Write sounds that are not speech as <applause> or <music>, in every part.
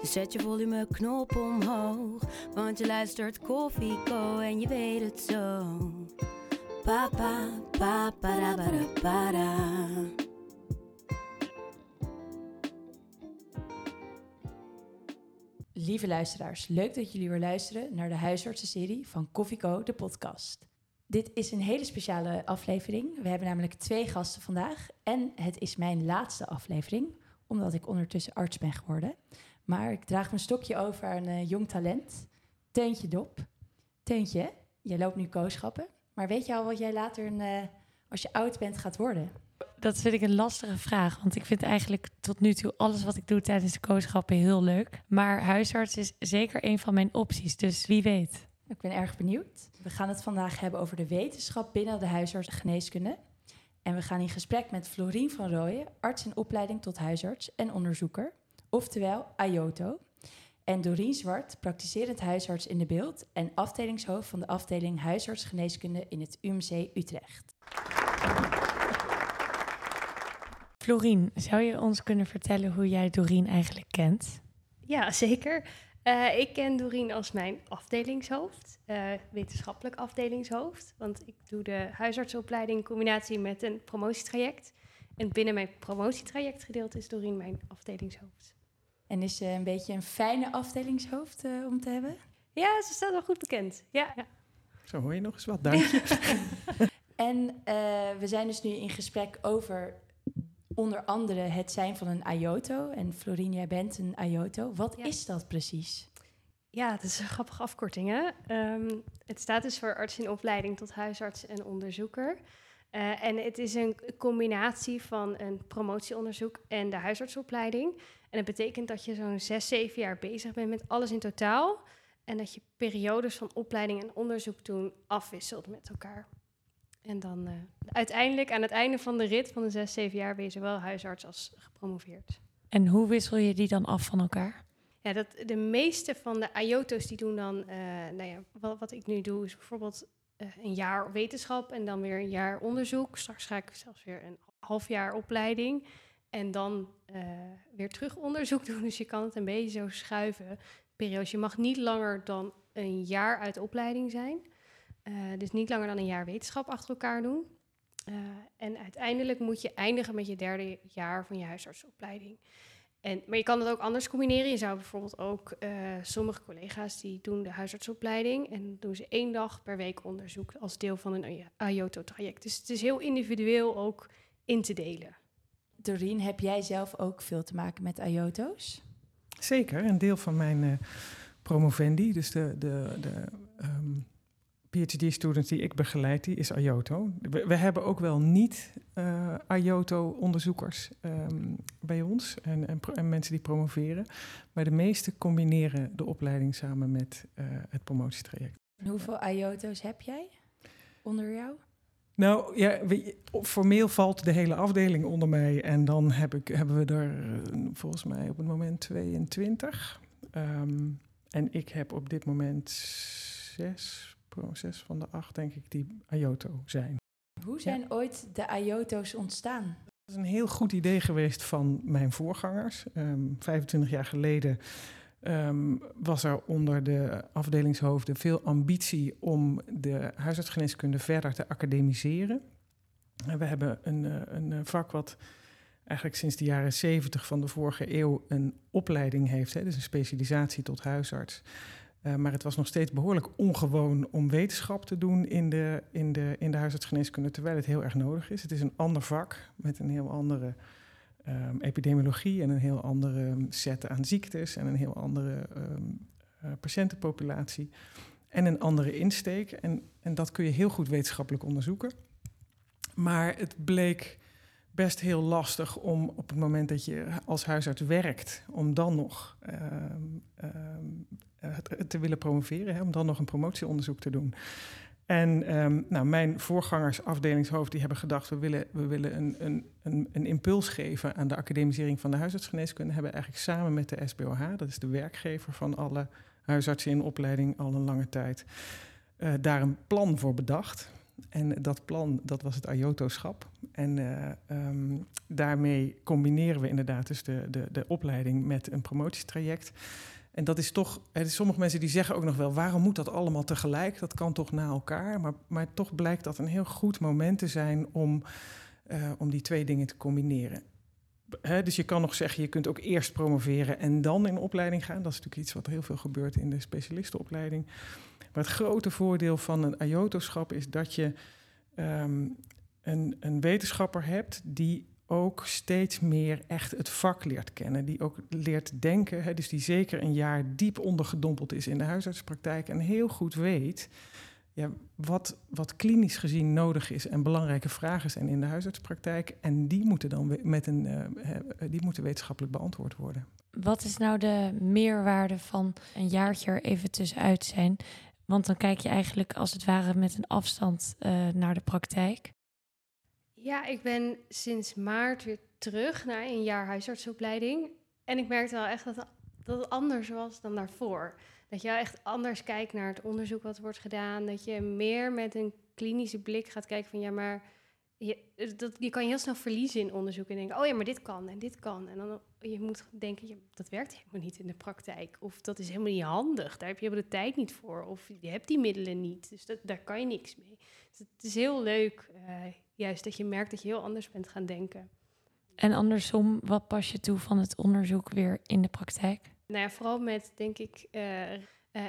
Dus zet je volumeknop omhoog. Want je luistert Koffieko en je weet het zo. Papa, papa, para, para. Lieve luisteraars, leuk dat jullie weer luisteren naar de huisartsenserie van Koffieko, de podcast. Dit is een hele speciale aflevering. We hebben namelijk twee gasten vandaag en het is mijn laatste aflevering, omdat ik ondertussen arts ben geworden. Maar ik draag mijn stokje over aan een jong talent, Teuntje Dop. Teuntje, jij loopt nu kooschappen, maar weet je al wat jij later, een, eh, als je oud bent, gaat worden? Dat vind ik een lastige vraag. Want ik vind eigenlijk tot nu toe alles wat ik doe tijdens de kooschappen heel leuk. Maar huisarts is zeker een van mijn opties. Dus wie weet. Ik ben erg benieuwd. We gaan het vandaag hebben over de wetenschap binnen de huisartsgeneeskunde. En we gaan in gesprek met Florien van Rooyen, arts in opleiding tot huisarts en onderzoeker, oftewel AYOTO. En Dorien Zwart, praktiserend huisarts in de beeld en afdelingshoofd van de afdeling huisartsgeneeskunde in het UMC Utrecht. Florien, zou je ons kunnen vertellen hoe jij Dorien eigenlijk kent? Ja, zeker. Uh, ik ken Doreen als mijn afdelingshoofd, uh, wetenschappelijk afdelingshoofd. Want ik doe de huisartsopleiding in combinatie met een promotietraject. En binnen mijn promotietraject gedeelte is Doreen mijn afdelingshoofd. En is ze een beetje een fijne afdelingshoofd uh, om te hebben? Ja, ze staat wel goed bekend. Ja, ja. Zo hoor je nog eens wat, dank je. <laughs> <laughs> en we zijn dus nu in gesprek over onder andere het zijn van een IOTO. En Florien, jij bent een IOTO. Wat ja. is dat precies? Ja, het is een grappige afkorting. Hè? Um, het staat dus voor arts in opleiding tot huisarts en onderzoeker. Uh, en het is een combinatie van een promotieonderzoek en de huisartsopleiding. En dat betekent dat je zo'n zes, zeven jaar bezig bent met alles in totaal. En dat je periodes van opleiding en onderzoek doen afwisselt met elkaar. En dan uh, uiteindelijk aan het einde van de rit van de zes, zeven jaar ben je zowel huisarts als gepromoveerd. En hoe wissel je die dan af van elkaar? Ja, dat, de meeste van de IOTO's die doen dan, uh, nou ja, wat, wat, ik nu doe is bijvoorbeeld uh, een jaar wetenschap en dan weer een jaar onderzoek. Straks ga ik zelfs weer een half jaar opleiding en dan weer terug onderzoek doen. <laughs> Dus je kan het een beetje zo schuiven. Periodes. Je mag niet langer dan een jaar uit de opleiding zijn. Uh, dus niet langer dan een jaar wetenschap achter elkaar doen. Uh, en uiteindelijk moet je eindigen met je derde jaar van je huisartsopleiding. En, maar je kan het ook anders combineren. Je zou bijvoorbeeld ook sommige collega's die doen de huisartsopleiding en doen ze één dag per week onderzoek als deel van een IOTO-traject. Dus het is heel individueel ook in te delen. Doreen, heb jij zelf ook veel te maken met IOTO's? Zeker, een deel van mijn promovendi, dus de, de, de um, PhD-students die ik begeleid, die is IOTO. We, we hebben ook wel niet uh, IOTO-onderzoekers um, bij ons en, en, en, mensen die promoveren. Maar de meeste combineren de opleiding samen met uh, het promotietraject. Hoeveel IOTO's heb jij onder jou? Nou ja, we, formeel valt de hele afdeling onder mij. En dan heb ik, hebben we er uh, volgens mij op het moment 22. Um, en ik heb op dit moment zes proces van de acht, denk ik, die IOTO zijn. Hoe zijn ja. ooit de IOTO's ontstaan? Dat is een heel goed idee geweest van mijn voorgangers. Um, 25 jaar geleden um, was er onder de afdelingshoofden veel ambitie om de huisartsgeneeskunde verder te academiseren. En we hebben een, een vak wat eigenlijk sinds de jaren 70 van de vorige eeuw een opleiding heeft, hè, dus een specialisatie tot huisarts. Uh, maar het was nog steeds behoorlijk ongewoon om wetenschap te doen in de, in, de, in de huisartsgeneeskunde, terwijl het heel erg nodig is. Het is een ander vak met een heel andere um, epidemiologie en een heel andere set aan ziektes en een heel andere um, uh, patiëntenpopulatie en een andere insteek. En, en dat kun je heel goed wetenschappelijk onderzoeken. Maar het bleek best heel lastig om op het moment dat je als huisarts werkt, om dan nog te willen promoveren, hè, om dan nog een promotieonderzoek te doen. En ehm, nou, mijn voorgangers, afdelingshoofd, die hebben gedacht... we willen, we willen een, een, een, een impuls geven aan de academisering van de huisartsgeneeskunde. Hebben eigenlijk samen met de SBOH, dat is de werkgever van alle huisartsen in opleiding al een lange tijd... Uh, daar een plan voor bedacht. En dat plan, dat was het IOTO-schap. En uh, um, daarmee combineren we inderdaad dus de, de, de opleiding met een promotietraject... En dat is toch, er is sommige mensen die zeggen ook nog wel, waarom moet dat allemaal tegelijk? Dat kan toch na elkaar? Maar, maar toch blijkt dat een heel goed moment te zijn om, uh, om die twee dingen te combineren. Dus je kan nog zeggen, je kunt ook eerst promoveren en dan in opleiding gaan. Dat is natuurlijk iets wat heel veel gebeurt in de specialistenopleiding. Maar het grote voordeel van een IOTO-schap is dat je um, een, een wetenschapper hebt die ook steeds meer echt het vak leert kennen. Die ook leert denken. Hè, dus die zeker een jaar diep ondergedompeld is in de huisartspraktijk. En heel goed weet ja, wat, wat klinisch gezien nodig is en belangrijke vragen zijn in de huisartspraktijk. En die moeten dan met een, uh, die moeten wetenschappelijk beantwoord worden. Wat is nou de meerwaarde van een jaartje er even tussenuit zijn? Want dan kijk je eigenlijk als het ware met een afstand uh, naar de praktijk. Ja, ik ben sinds maart weer terug naar een jaar huisartsopleiding. En ik merkte wel echt dat, dat het anders was dan daarvoor. Dat je echt anders kijkt naar het onderzoek wat wordt gedaan. Dat je meer met een klinische blik gaat kijken van ja, maar je, dat, je kan heel snel verliezen in onderzoek en denken, oh ja, maar dit kan en dit kan. En dan je moet denken, dat werkt helemaal niet in de praktijk. Of dat is helemaal niet handig, daar heb je de tijd niet voor. Of je hebt die middelen niet, dus dat, daar kan je niks mee. Dus het is heel leuk, uh, juist dat je merkt dat je heel anders bent gaan denken. En andersom, wat pas je toe van het onderzoek weer in de praktijk? Nou ja, vooral met, denk ik, uh, uh,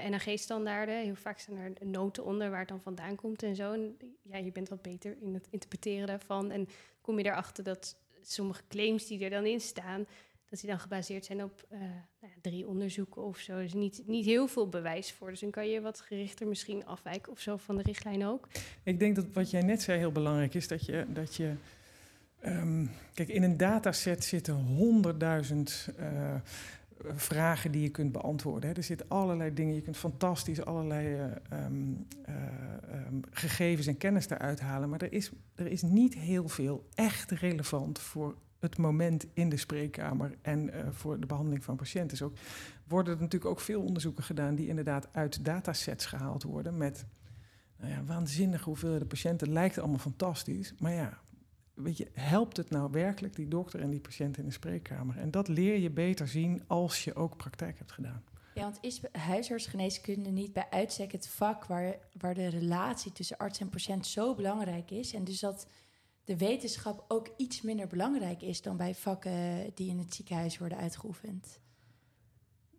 NAG-standaarden. Heel vaak zijn er noten onder waar het dan vandaan komt en zo. En ja, je bent wat beter in het interpreteren daarvan. En kom je erachter dat sommige claims die er dan in staan... dat die dan gebaseerd zijn op uh, ja, drie onderzoeken of zo. Dus niet, niet heel veel bewijs voor. Dus dan kan je wat gerichter misschien afwijken of zo van de richtlijn ook. Ik denk dat wat jij net zei heel belangrijk is... dat je... Dat je um, kijk, in een dataset zitten honderdduizend... Uh, vragen die je kunt beantwoorden. Er zitten allerlei dingen, je kunt fantastisch allerlei uh, um, uh, um, gegevens en kennis eruit halen, maar er is, er is niet heel veel echt relevant voor het moment in de spreekkamer en uh, voor de behandeling van patiënten. Dus ook worden er natuurlijk ook veel onderzoeken gedaan die inderdaad uit datasets gehaald worden met nou ja, waanzinnige hoeveelheden patiënten. Lijkt allemaal fantastisch, maar ja, weet je, helpt het nou werkelijk die dokter en die patiënt in de spreekkamer? En dat leer je beter zien als je ook praktijk hebt gedaan. Ja, want is huisartsgeneeskunde niet bij uitstek het vak waar, waar de relatie tussen arts en patiënt zo belangrijk is? En dus dat de wetenschap ook iets minder belangrijk is dan bij vakken die in het ziekenhuis worden uitgeoefend?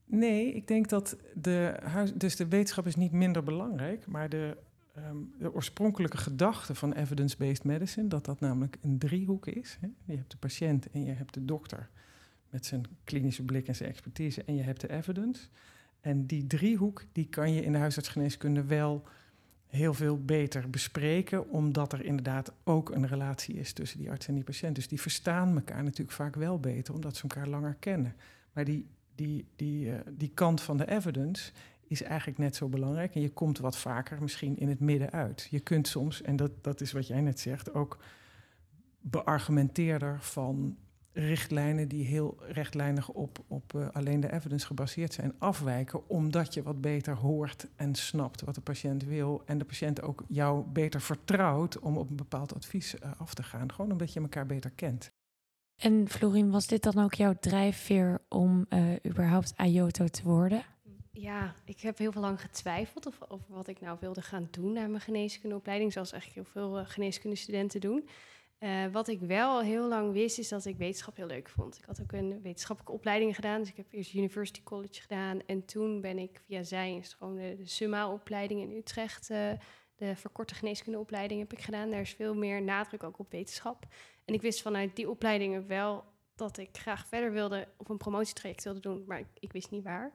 Nee, ik denk dat de, dus de wetenschap is niet minder belangrijk, maar de um, de oorspronkelijke gedachte van evidence-based medicine, dat dat namelijk een driehoek is. Hè? Je hebt de patiënt en je hebt de dokter met zijn klinische blik en zijn expertise en je hebt de evidence. En die driehoek die kan je in de huisartsgeneeskunde wel heel veel beter bespreken, omdat er inderdaad ook een relatie is tussen die arts en die patiënt. Dus die verstaan elkaar natuurlijk vaak wel beter, omdat ze elkaar langer kennen. Maar die, die, die, uh, die kant van de evidence is eigenlijk net zo belangrijk. En je komt wat vaker misschien in het midden uit. Je kunt soms, en dat, dat is wat jij net zegt, ook beargumenteerder van richtlijnen die heel rechtlijnig op, op uh, alleen de evidence gebaseerd zijn, afwijken, omdat je wat beter hoort en snapt wat de patiënt wil en de patiënt ook jou beter vertrouwt om op een bepaald advies uh, af te gaan. Gewoon omdat je elkaar beter kent. En Florien, was dit dan ook jouw drijfveer om uh, überhaupt IOTO te worden? Ja, ik heb heel veel lang getwijfeld over, over wat ik nou wilde gaan doen na mijn geneeskundeopleiding, zoals eigenlijk heel veel uh, geneeskundestudenten doen. Uh, wat ik wel heel lang wist, is dat ik wetenschap heel leuk vond. Ik had ook een wetenschappelijke opleiding gedaan. Dus ik heb eerst University College gedaan. En toen ben ik via Zijns, gewoon de, de SUMA-opleiding in Utrecht, uh, de verkorte geneeskundeopleiding heb ik gedaan. Daar is veel meer nadruk ook op wetenschap. En ik wist vanuit die opleidingen wel dat ik graag verder wilde, of een promotietraject wilde doen, maar ik, wist niet waar.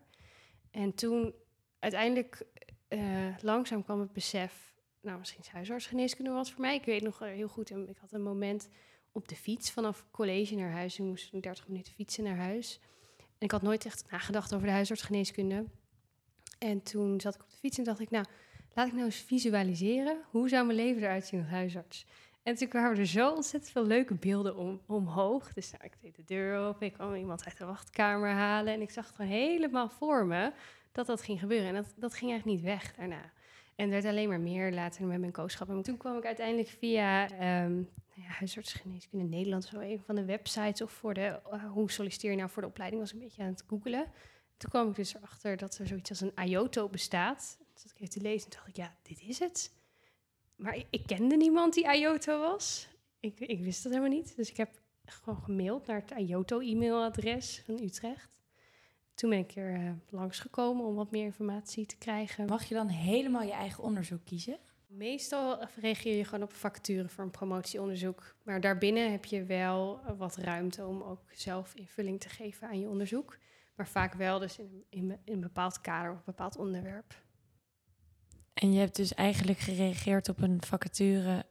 En toen uiteindelijk uh, langzaam kwam het besef, nou misschien is huisartsgeneeskunde wat voor mij. Ik weet nog heel goed, ik had een moment op de fiets vanaf college naar huis. Ik moest 30 minuten fietsen naar huis. En ik had nooit echt nagedacht over de huisartsgeneeskunde. En toen zat ik op de fiets en dacht ik, nou, laat ik nou eens visualiseren. Hoe zou mijn leven eruit zien als huisarts? En toen kwamen er zo ontzettend veel leuke beelden om, omhoog. Dus nou, ik deed de deur open, ik kwam iemand uit de wachtkamer halen. En ik zag het gewoon helemaal voor me dat dat ging gebeuren. En dat, dat ging eigenlijk niet weg daarna. En het werd alleen maar meer later met mijn kooschap. En toen kwam ik uiteindelijk via um, nou ja, huisartsgeneeskunde Nederland, zo een van de websites, of voor de, uh, hoe solliciteer je nou voor de opleiding, was een beetje aan het googelen. Toen kwam ik dus erachter dat er zoiets als een IOTO bestaat. Dus dat ik even te lezen en dacht ik, ja, dit is het. Maar ik, ik kende niemand die IOTO was. Ik, ik, wist dat helemaal niet. Dus ik heb gewoon gemaild naar het IOTO-e-mailadres van Utrecht. Toen ben ik er uh, langsgekomen om wat meer informatie te krijgen. Mag je dan helemaal je eigen onderzoek kiezen? Meestal reageer je gewoon op vacature voor een promotieonderzoek. Maar daarbinnen heb je wel wat ruimte om ook zelf invulling te geven aan je onderzoek. Maar vaak wel dus in, in, in een bepaald kader of een bepaald onderwerp. En je hebt dus eigenlijk gereageerd op een vacature,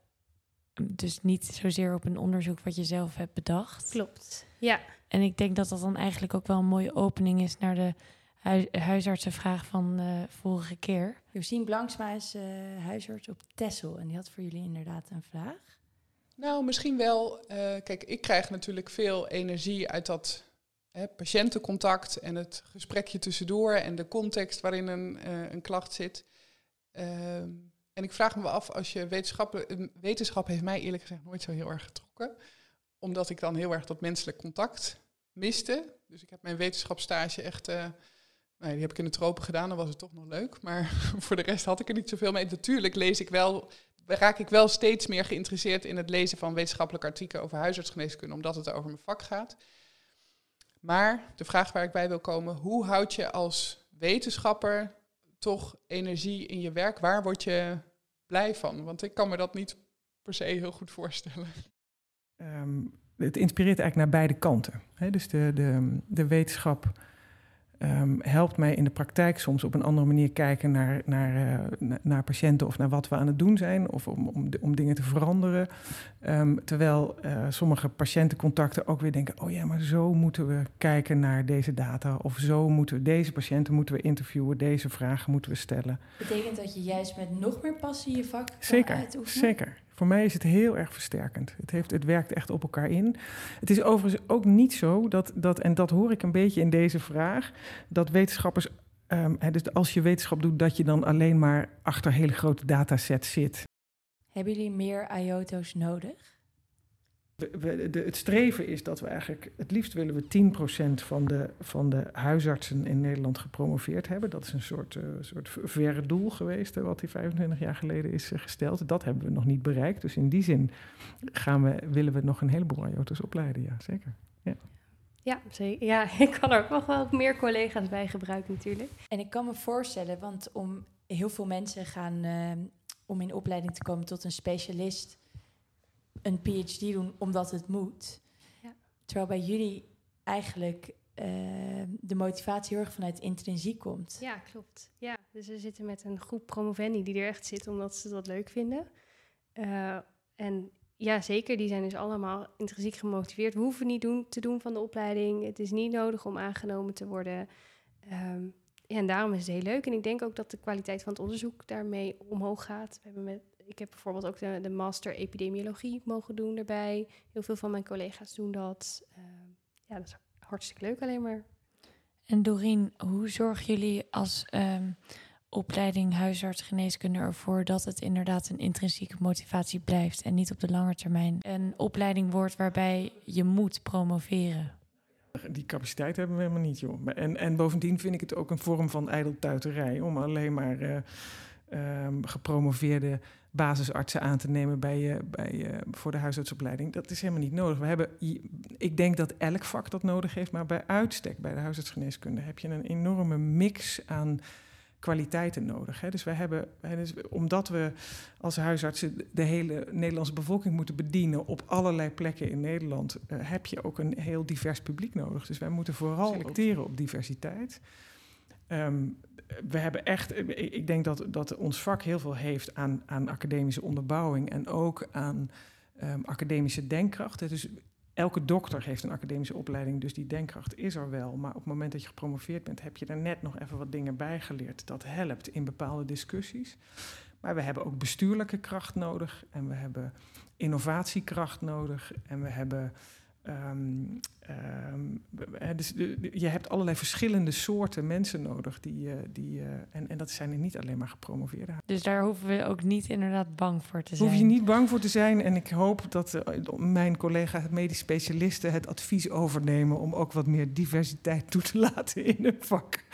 dus niet zozeer op een onderzoek wat je zelf hebt bedacht. Klopt, ja. En ik denk dat dat dan eigenlijk ook wel een mooie opening is naar de hu huisartsenvraag van de vorige keer. Josien Blanksma is uh, huisarts op Tessel en die had voor jullie inderdaad een vraag. Nou, misschien wel. Uh, kijk, ik krijg natuurlijk veel energie uit dat hè, patiëntencontact en het gesprekje tussendoor en de context waarin een, uh, een klacht zit. En ik vraag me af, als je wetenschap, wetenschap heeft mij eerlijk gezegd nooit zo heel erg getrokken. Omdat ik dan heel erg dat menselijk contact miste. Dus ik heb mijn wetenschapsstage echt, uh, die heb ik in de tropen gedaan, dan was het toch nog leuk. Maar <laughs> voor de rest had ik er niet zoveel mee. Natuurlijk lees ik wel, raak ik wel steeds meer geïnteresseerd in het lezen van wetenschappelijke artikelen over huisartsgeneeskunde, omdat het over mijn vak gaat. Maar de vraag waar ik bij wil komen, hoe houd je als wetenschapper toch energie in je werk? Waar word je blij van? Want ik kan me dat niet per se heel goed voorstellen. Um, het inspireert eigenlijk naar beide kanten. Dus de, de, de wetenschap um, helpt mij in de praktijk soms op een andere manier kijken naar, naar, uh, naar patiënten of naar wat we aan het doen zijn, of om, om, om dingen te veranderen. Um, terwijl uh, sommige patiëntencontacten ook weer denken: oh ja, maar zo moeten we kijken naar deze data, of zo moeten we deze patiënten moeten we interviewen, deze vragen moeten we stellen. Betekent dat je juist met nog meer passie je vak zeker, Zeker. Voor mij is het heel erg versterkend. Het, heeft, het werkt echt op elkaar in. Het is overigens ook niet zo dat, dat en dat hoor ik een beetje in deze vraag, dat wetenschappers, hè, dus als je wetenschap doet, dat je dan alleen maar achter hele grote datasets zit. Hebben jullie meer IOTO's nodig? We, we, de, het streven is dat we eigenlijk, het liefst willen we 10% van de, van de huisartsen in Nederland gepromoveerd hebben. Dat is een soort, uh, soort verre doel geweest, hè, wat die 25 jaar geleden is uh, gesteld. Dat hebben we nog niet bereikt. Dus in die zin gaan we, willen we nog een heleboel IOTO's opleiden, ja, zeker. Ja. Ja, zeker. ja, <laughs> ik kan er ook nog wel meer collega's bij gebruiken natuurlijk. En ik kan me voorstellen, want om heel veel mensen gaan, uh, om in opleiding te komen tot een specialist een PhD doen omdat het moet. Ja. Terwijl bij jullie eigenlijk uh, de motivatie heel erg vanuit intrinsiek komt. Ja, klopt. Ja, dus we zitten met een groep promovendi die er echt zit omdat ze dat leuk vinden. Uh, en ja, zeker, die zijn dus allemaal intrinsiek gemotiveerd. We hoeven niet doen, te doen van de opleiding. Het is niet nodig om aangenomen te worden. Um, ja, en daarom is het heel leuk. En ik denk ook dat de kwaliteit van het onderzoek daarmee omhoog gaat. We hebben met ik heb bijvoorbeeld ook de, de, master epidemiologie mogen doen erbij. Heel veel van mijn collega's doen dat. Uh, ja, dat is hartstikke leuk alleen maar. En Doreen, hoe zorgen jullie als um, opleiding huisartsgeneeskunde ervoor dat het inderdaad een intrinsieke motivatie blijft en niet op de lange termijn een opleiding wordt waarbij je moet promoveren? Die capaciteit hebben we helemaal niet, joh. En, en bovendien vind ik het ook een vorm van ijdeltuiterij om alleen maar uh, um, gepromoveerde basisartsen aan te nemen bij, je, bij, je, voor de huisartsopleiding. Dat is helemaal niet nodig. We hebben, ik denk dat elk vak dat nodig heeft, maar bij uitstek bij de huisartsgeneeskunde heb je een enorme mix aan kwaliteiten nodig. Hè. Dus we hebben, dus omdat we als huisartsen de hele Nederlandse bevolking moeten bedienen op allerlei plekken in Nederland, uh, heb je ook een heel divers publiek nodig. Dus wij moeten vooral selecteren op diversiteit. Um, we hebben echt, ik denk dat, dat ons vak heel veel heeft aan, aan academische onderbouwing en ook aan um, academische denkkracht. Dus elke dokter heeft een academische opleiding, dus die denkkracht is er wel. Maar op het moment dat je gepromoveerd bent, heb je er net nog even wat dingen bij geleerd. Dat helpt in bepaalde discussies. Maar we hebben ook bestuurlijke kracht nodig en we hebben innovatiekracht nodig en we hebben Um, dus je hebt allerlei verschillende soorten mensen nodig. Die, uh, die, uh, en, en dat zijn er niet alleen maar gepromoveerden. Dus daar hoeven we ook niet inderdaad bang voor te zijn. Hoef je niet bang voor te zijn. En ik hoop dat uh, mijn collega medisch specialisten het advies overnemen om ook wat meer diversiteit toe te <laughs> laten in hun vak.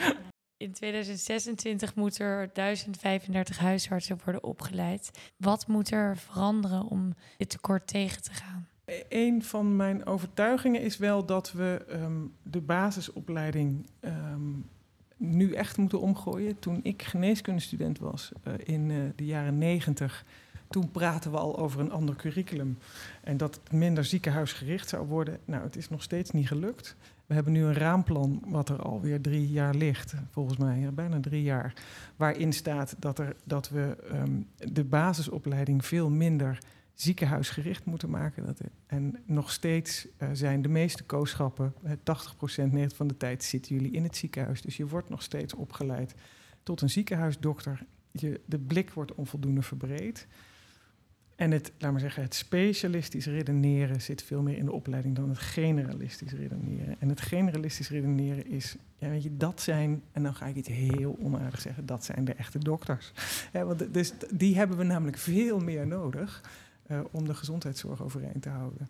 In 2026 moeten er 1035 huisartsen worden opgeleid. Wat moet er veranderen om dit tekort tegen te gaan? Een van mijn overtuigingen is wel dat we um, de basisopleiding um, nu echt moeten omgooien. Toen ik geneeskundestudent was uh, in uh, de jaren negentig, toen praten we al over een ander curriculum. En dat het minder ziekenhuisgericht zou worden. Nou, het is nog steeds niet gelukt. We hebben nu een raamplan wat er alweer drie jaar ligt, volgens mij, bijna drie jaar. Waarin staat dat, er, dat we um, de basisopleiding veel minder ziekenhuisgericht moeten maken. Dat, en nog steeds uh, zijn de meeste kooschappen, uh, 80% van de tijd zitten jullie in het ziekenhuis. Dus je wordt nog steeds opgeleid tot een ziekenhuisdokter. Je, de blik wordt onvoldoende verbreed. En het, laat maar zeggen, het specialistisch redeneren zit veel meer in de opleiding dan het generalistisch redeneren. En het generalistisch redeneren is, ja, weet je, dat zijn, en dan ga ik iets heel onaardigs zeggen, dat zijn de echte dokters. <laughs> Want dus die hebben we namelijk veel meer nodig uh, om de gezondheidszorg overeind te houden.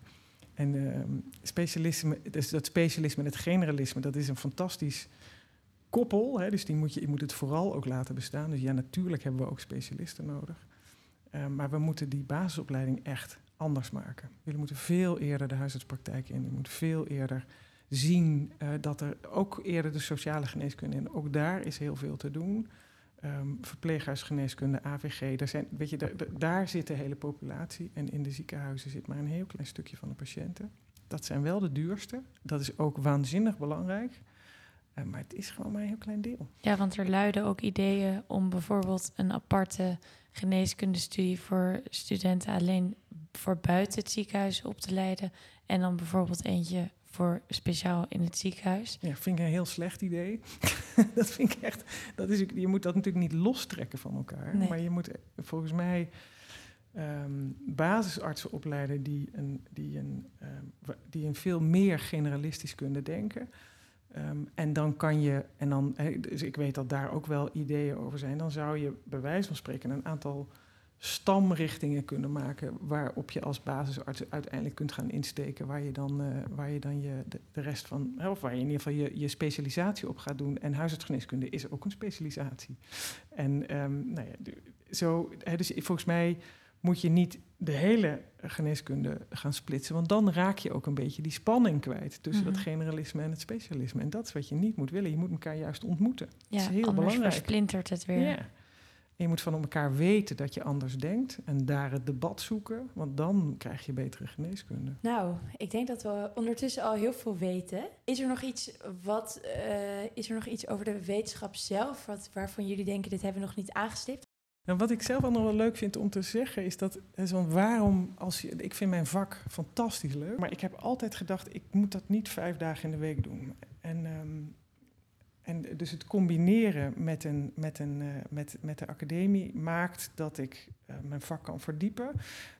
En uh, specialisme, dus dat specialisme en het generalisme, dat is een fantastisch koppel. Hè, dus die moet je, je moet het vooral ook laten bestaan. Dus ja, natuurlijk hebben we ook specialisten nodig. Uh, maar we moeten die basisopleiding echt anders maken. Jullie moeten veel eerder de huisartspraktijk in. Je moet veel eerder zien uh, dat er ook eerder de sociale geneeskunde in. Ook daar is heel veel te doen um, verpleeghuisgeneeskunde, AVG. Daar, zijn, weet je, daar, zit de hele populatie. En in de ziekenhuizen zit maar een heel klein stukje van de patiënten. Dat zijn wel de duurste. Dat is ook waanzinnig belangrijk. Uh, maar het is gewoon maar een heel klein deel. Ja, want er luiden ook ideeën om bijvoorbeeld een aparte geneeskundestudie voor studenten alleen voor buiten het ziekenhuis op te leiden. En dan bijvoorbeeld eentje voor speciaal in het ziekenhuis. Ja, vind ik een heel slecht idee. <laughs> dat vind ik echt. Dat is, je moet dat natuurlijk niet lostrekken van elkaar. Nee. Maar je moet volgens mij um, basisartsen opleiden die een, die, een, um, die een veel meer generalistisch kunnen denken. Um, en dan kan je, en dan, dus ik weet dat daar ook wel ideeën over zijn, dan zou je bij wijze van spreken een aantal stamrichtingen kunnen maken waarop je als basisarts uiteindelijk kunt gaan insteken, waar je dan, uh, waar je, dan je de, de, rest van, of waar je in ieder geval je, je specialisatie op gaat doen. En huisartsgeneeskunde is ook een specialisatie. En um, nou ja, zo, dus volgens mij moet je niet de hele geneeskunde gaan splitsen, want dan raak je ook een beetje die spanning kwijt tussen dat generalisme en het specialisme. En dat is wat je niet moet willen. Je moet elkaar juist ontmoeten. Ja, dat is heel anders belangrijk. versplintert het weer. Ja. En je moet van elkaar weten dat je anders denkt en daar het debat zoeken, want dan krijg je betere geneeskunde. Nou, ik denk dat we ondertussen al heel veel weten. Is er nog iets, wat, uh, is er nog iets over de wetenschap zelf wat, waarvan jullie denken dit hebben we nog niet aangestipt? Nou, wat ik zelf ook nog wel leuk vind om te zeggen is dat, is waarom, als je, ik vind mijn vak fantastisch leuk, maar ik heb altijd gedacht, ik moet dat niet vijf dagen in de week doen. En um, en dus het combineren met, een, met, een, uh, met, met de academie maakt dat ik uh, mijn vak kan verdiepen,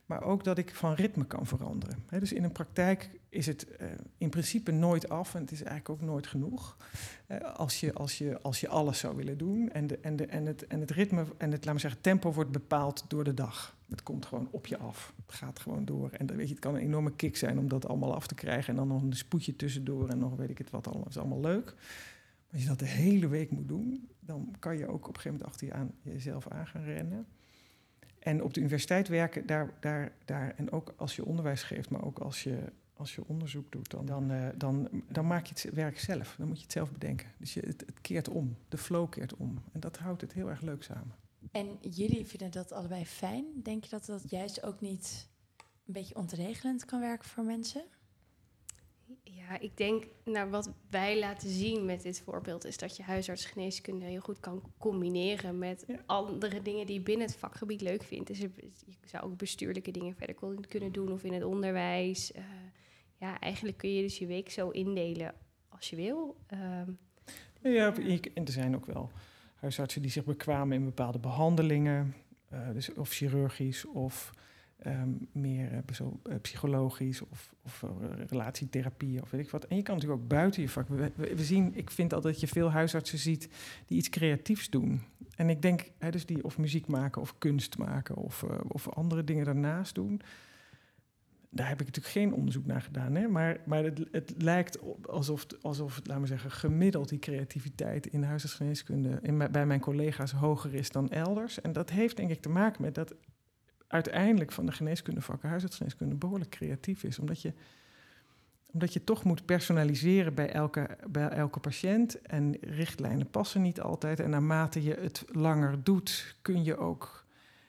maar ook dat ik van ritme kan veranderen. Dus in een praktijk is het uh, in principe nooit af en het is eigenlijk ook nooit genoeg als, je, als, je, als je alles zou willen doen. En, de, en, de, en, het, en het ritme en het laat zeggen, tempo wordt bepaald door de dag. Het komt gewoon op je af. Het gaat gewoon door. En dan, weet je, het kan een enorme kick zijn om dat allemaal af te krijgen en dan nog een spoedje tussendoor en nog weet ik het wat allemaal. Is allemaal leuk. Als je dat de hele week moet doen, dan kan je ook op een gegeven moment achter je aan jezelf aan gaan rennen. En op de universiteit werken, daar, daar, daar, en ook als je onderwijs geeft, maar ook als je, als je onderzoek doet, dan, dan, uh, dan, dan maak je het werk zelf. Dan moet je het zelf bedenken. Dus je, het, het keert om, de flow keert om. En dat houdt het heel erg leuk samen. En jullie vinden dat allebei fijn. Denk je dat dat juist ook niet een beetje ontregelend kan werken voor mensen? Ja, ik denk, nou, wat wij laten zien met dit voorbeeld is dat je huisartsgeneeskunde heel goed kan combineren met ja. andere dingen die je binnen het vakgebied leuk vindt. Dus je, je zou ook bestuurlijke dingen verder kunnen doen of in het onderwijs. Uh, ja, eigenlijk kun je dus je week zo indelen als je wil. Ehm, Ja, en er zijn ook wel huisartsen die zich bekwamen in bepaalde behandelingen, uh, dus of chirurgisch of um, meer zo, uh, psychologisch of, of relatietherapie of weet ik wat. En je kan natuurlijk ook buiten je vak. We, zien, ik vind altijd dat je veel huisartsen ziet die iets creatiefs doen. En ik denk, hè, dus die of muziek maken of kunst maken of, of andere dingen daarnaast doen daar heb ik natuurlijk geen onderzoek naar gedaan. Hè? Maar, maar het, het lijkt alsof, alsof, laten we zeggen, gemiddeld die creativiteit in huisartsgeneeskunde in, bij mijn collega's hoger is dan elders. En dat heeft denk ik te maken met dat uiteindelijk van de geneeskundevakken huisartsgeneeskunde behoorlijk creatief is. Omdat je, omdat je toch moet personaliseren bij elke, bij elke patiënt. En richtlijnen passen niet altijd. En naarmate je het langer doet, kun je ook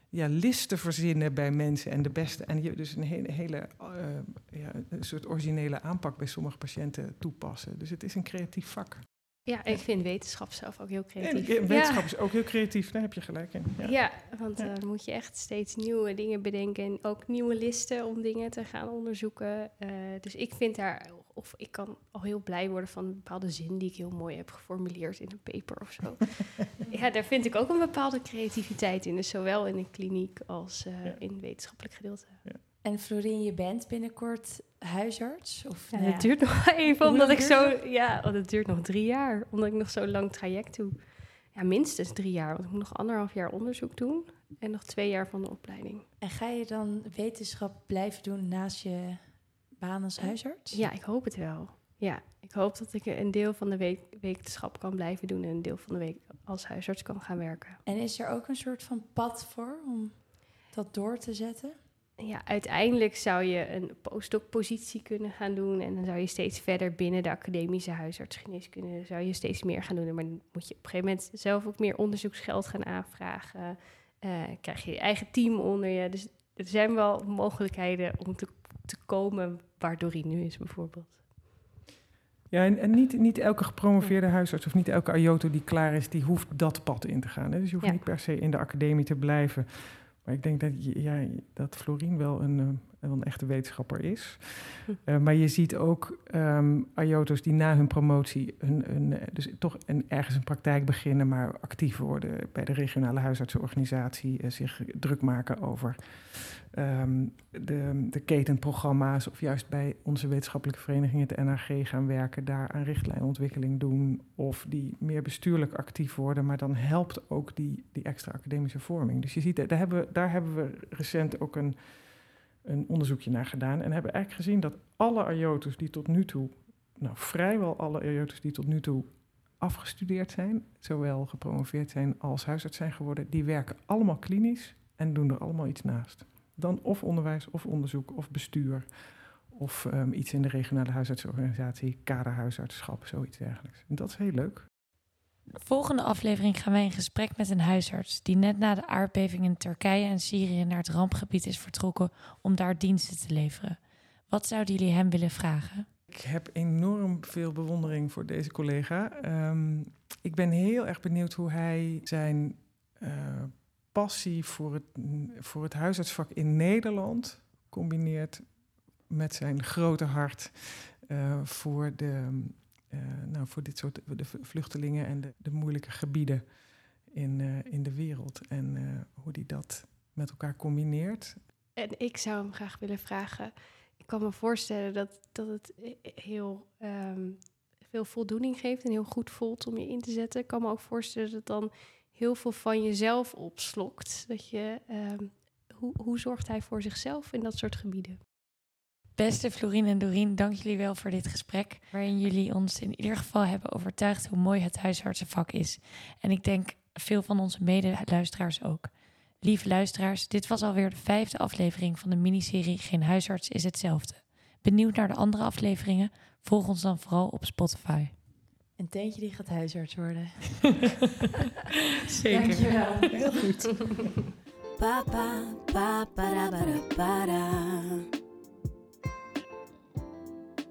ja, listen verzinnen bij mensen en de beste. En je dus een hele, hele uh, ja, een soort originele aanpak bij sommige patiënten toepassen. Dus het is een creatief vak. Ja, ik vind wetenschap zelf ook heel creatief. En wetenschap is ook heel creatief, daar heb je gelijk in. Ja, ja want dan uh, moet je echt steeds nieuwe dingen bedenken en ook nieuwe listen om dingen te gaan onderzoeken. Uh, dus ik vind daar, of ik kan al heel blij worden van een bepaalde zin die ik heel mooi heb geformuleerd in een paper of zo. <laughs> ja, daar vind ik ook een bepaalde creativiteit in, dus zowel in de kliniek als uh, ja. in het wetenschappelijk gedeelte. Ja. En Florien, je bent binnenkort huisarts? Of, ja, nou het duurt nog even, omdat ik zo... Ja, het duurt nog drie jaar, omdat ik nog zo'n lang traject doe. Ja, minstens drie jaar, want ik moet nog anderhalf jaar onderzoek doen... en nog twee jaar van de opleiding. En ga je dan wetenschap blijven doen naast je baan als huisarts? Ja, ik hoop het wel. Ja, ik hoop dat ik een deel van de wetenschap kan blijven doen... en een deel van de week als huisarts kan gaan werken. En is er ook een soort van pad voor om dat door te zetten? Ja, uiteindelijk zou je een postdoc-positie kunnen gaan doen. En dan zou je steeds verder binnen de academische huisartsgeneeskunde... zou je steeds meer gaan doen. Maar dan moet je op een gegeven moment zelf ook meer onderzoeksgeld gaan aanvragen. Uh, krijg je je eigen team onder je. Dus er zijn wel mogelijkheden om te, te komen waar Doreen nu is bijvoorbeeld. Ja, en, en, niet, niet elke gepromoveerde huisarts of niet elke AJOTO die klaar is... die hoeft dat pad in te gaan. Hè? Dus je hoeft ja. niet per se in de academie te blijven... Maar ik denk dat, ja, dat Florien wel een, uh, een echte wetenschapper is. Uh, <laughs> maar je ziet ook um, die na hun promotie een, een, dus toch een, ergens een praktijk beginnen, maar actief worden bij de regionale huisartsenorganisatie, uh, zich druk maken over um, de, de ketenprogramma's, of juist bij onze wetenschappelijke vereniging, het NRG, gaan werken, daar aan richtlijnontwikkeling doen, of die meer bestuurlijk actief worden, maar dan helpt ook die, die extra academische vorming. Dus je ziet, daar hebben, daar hebben we recent ook een, een onderzoekje naar gedaan en hebben eigenlijk gezien dat alle AJOTO's die tot nu toe, nou vrijwel alle AJOTO's die tot nu toe afgestudeerd zijn, zowel gepromoveerd zijn als huisarts zijn geworden, die werken allemaal klinisch en doen er allemaal iets naast dan of onderwijs of onderzoek of bestuur of um, iets in de regionale huisartsorganisatie, kaderhuisartschap, zoiets dergelijks. En dat is heel leuk. De volgende aflevering gaan wij in gesprek met een huisarts die net na de aardbeving in Turkije en Syrië naar het rampgebied is vertrokken om daar diensten te leveren. Wat zouden jullie hem willen vragen? Ik heb enorm veel bewondering voor deze collega. Um, ik ben heel erg benieuwd hoe hij zijn uh, passie voor het, voor het huisartsvak in Nederland combineert met zijn grote hart uh, voor, de, nou, voor dit soort de vluchtelingen en de, de moeilijke gebieden in, uh, in de wereld. En hoe die dat met elkaar combineert. En ik zou hem graag willen vragen. Ik kan me voorstellen dat, dat het heel um, veel voldoening geeft en heel goed voelt om je in te zetten. Ik kan me ook voorstellen dat het dan heel veel van jezelf opslokt. Dat je, um, hoe, hoe zorgt hij voor zichzelf in dat soort gebieden? Beste Florien en Dorien, dank jullie wel voor dit gesprek. Waarin jullie ons in ieder geval hebben overtuigd hoe mooi het huisartsenvak is. En ik denk veel van onze mede-luisteraars ook. Lieve luisteraars, dit was alweer de vijfde aflevering van de miniserie Geen huisarts is hetzelfde. Benieuwd naar de andere afleveringen? Volg ons dan vooral op Spotify. En Teentje die gaat huisarts worden. <laughs> Zeker. Dankjewel. Heel goed. Pa, pa, pa, para, para, para.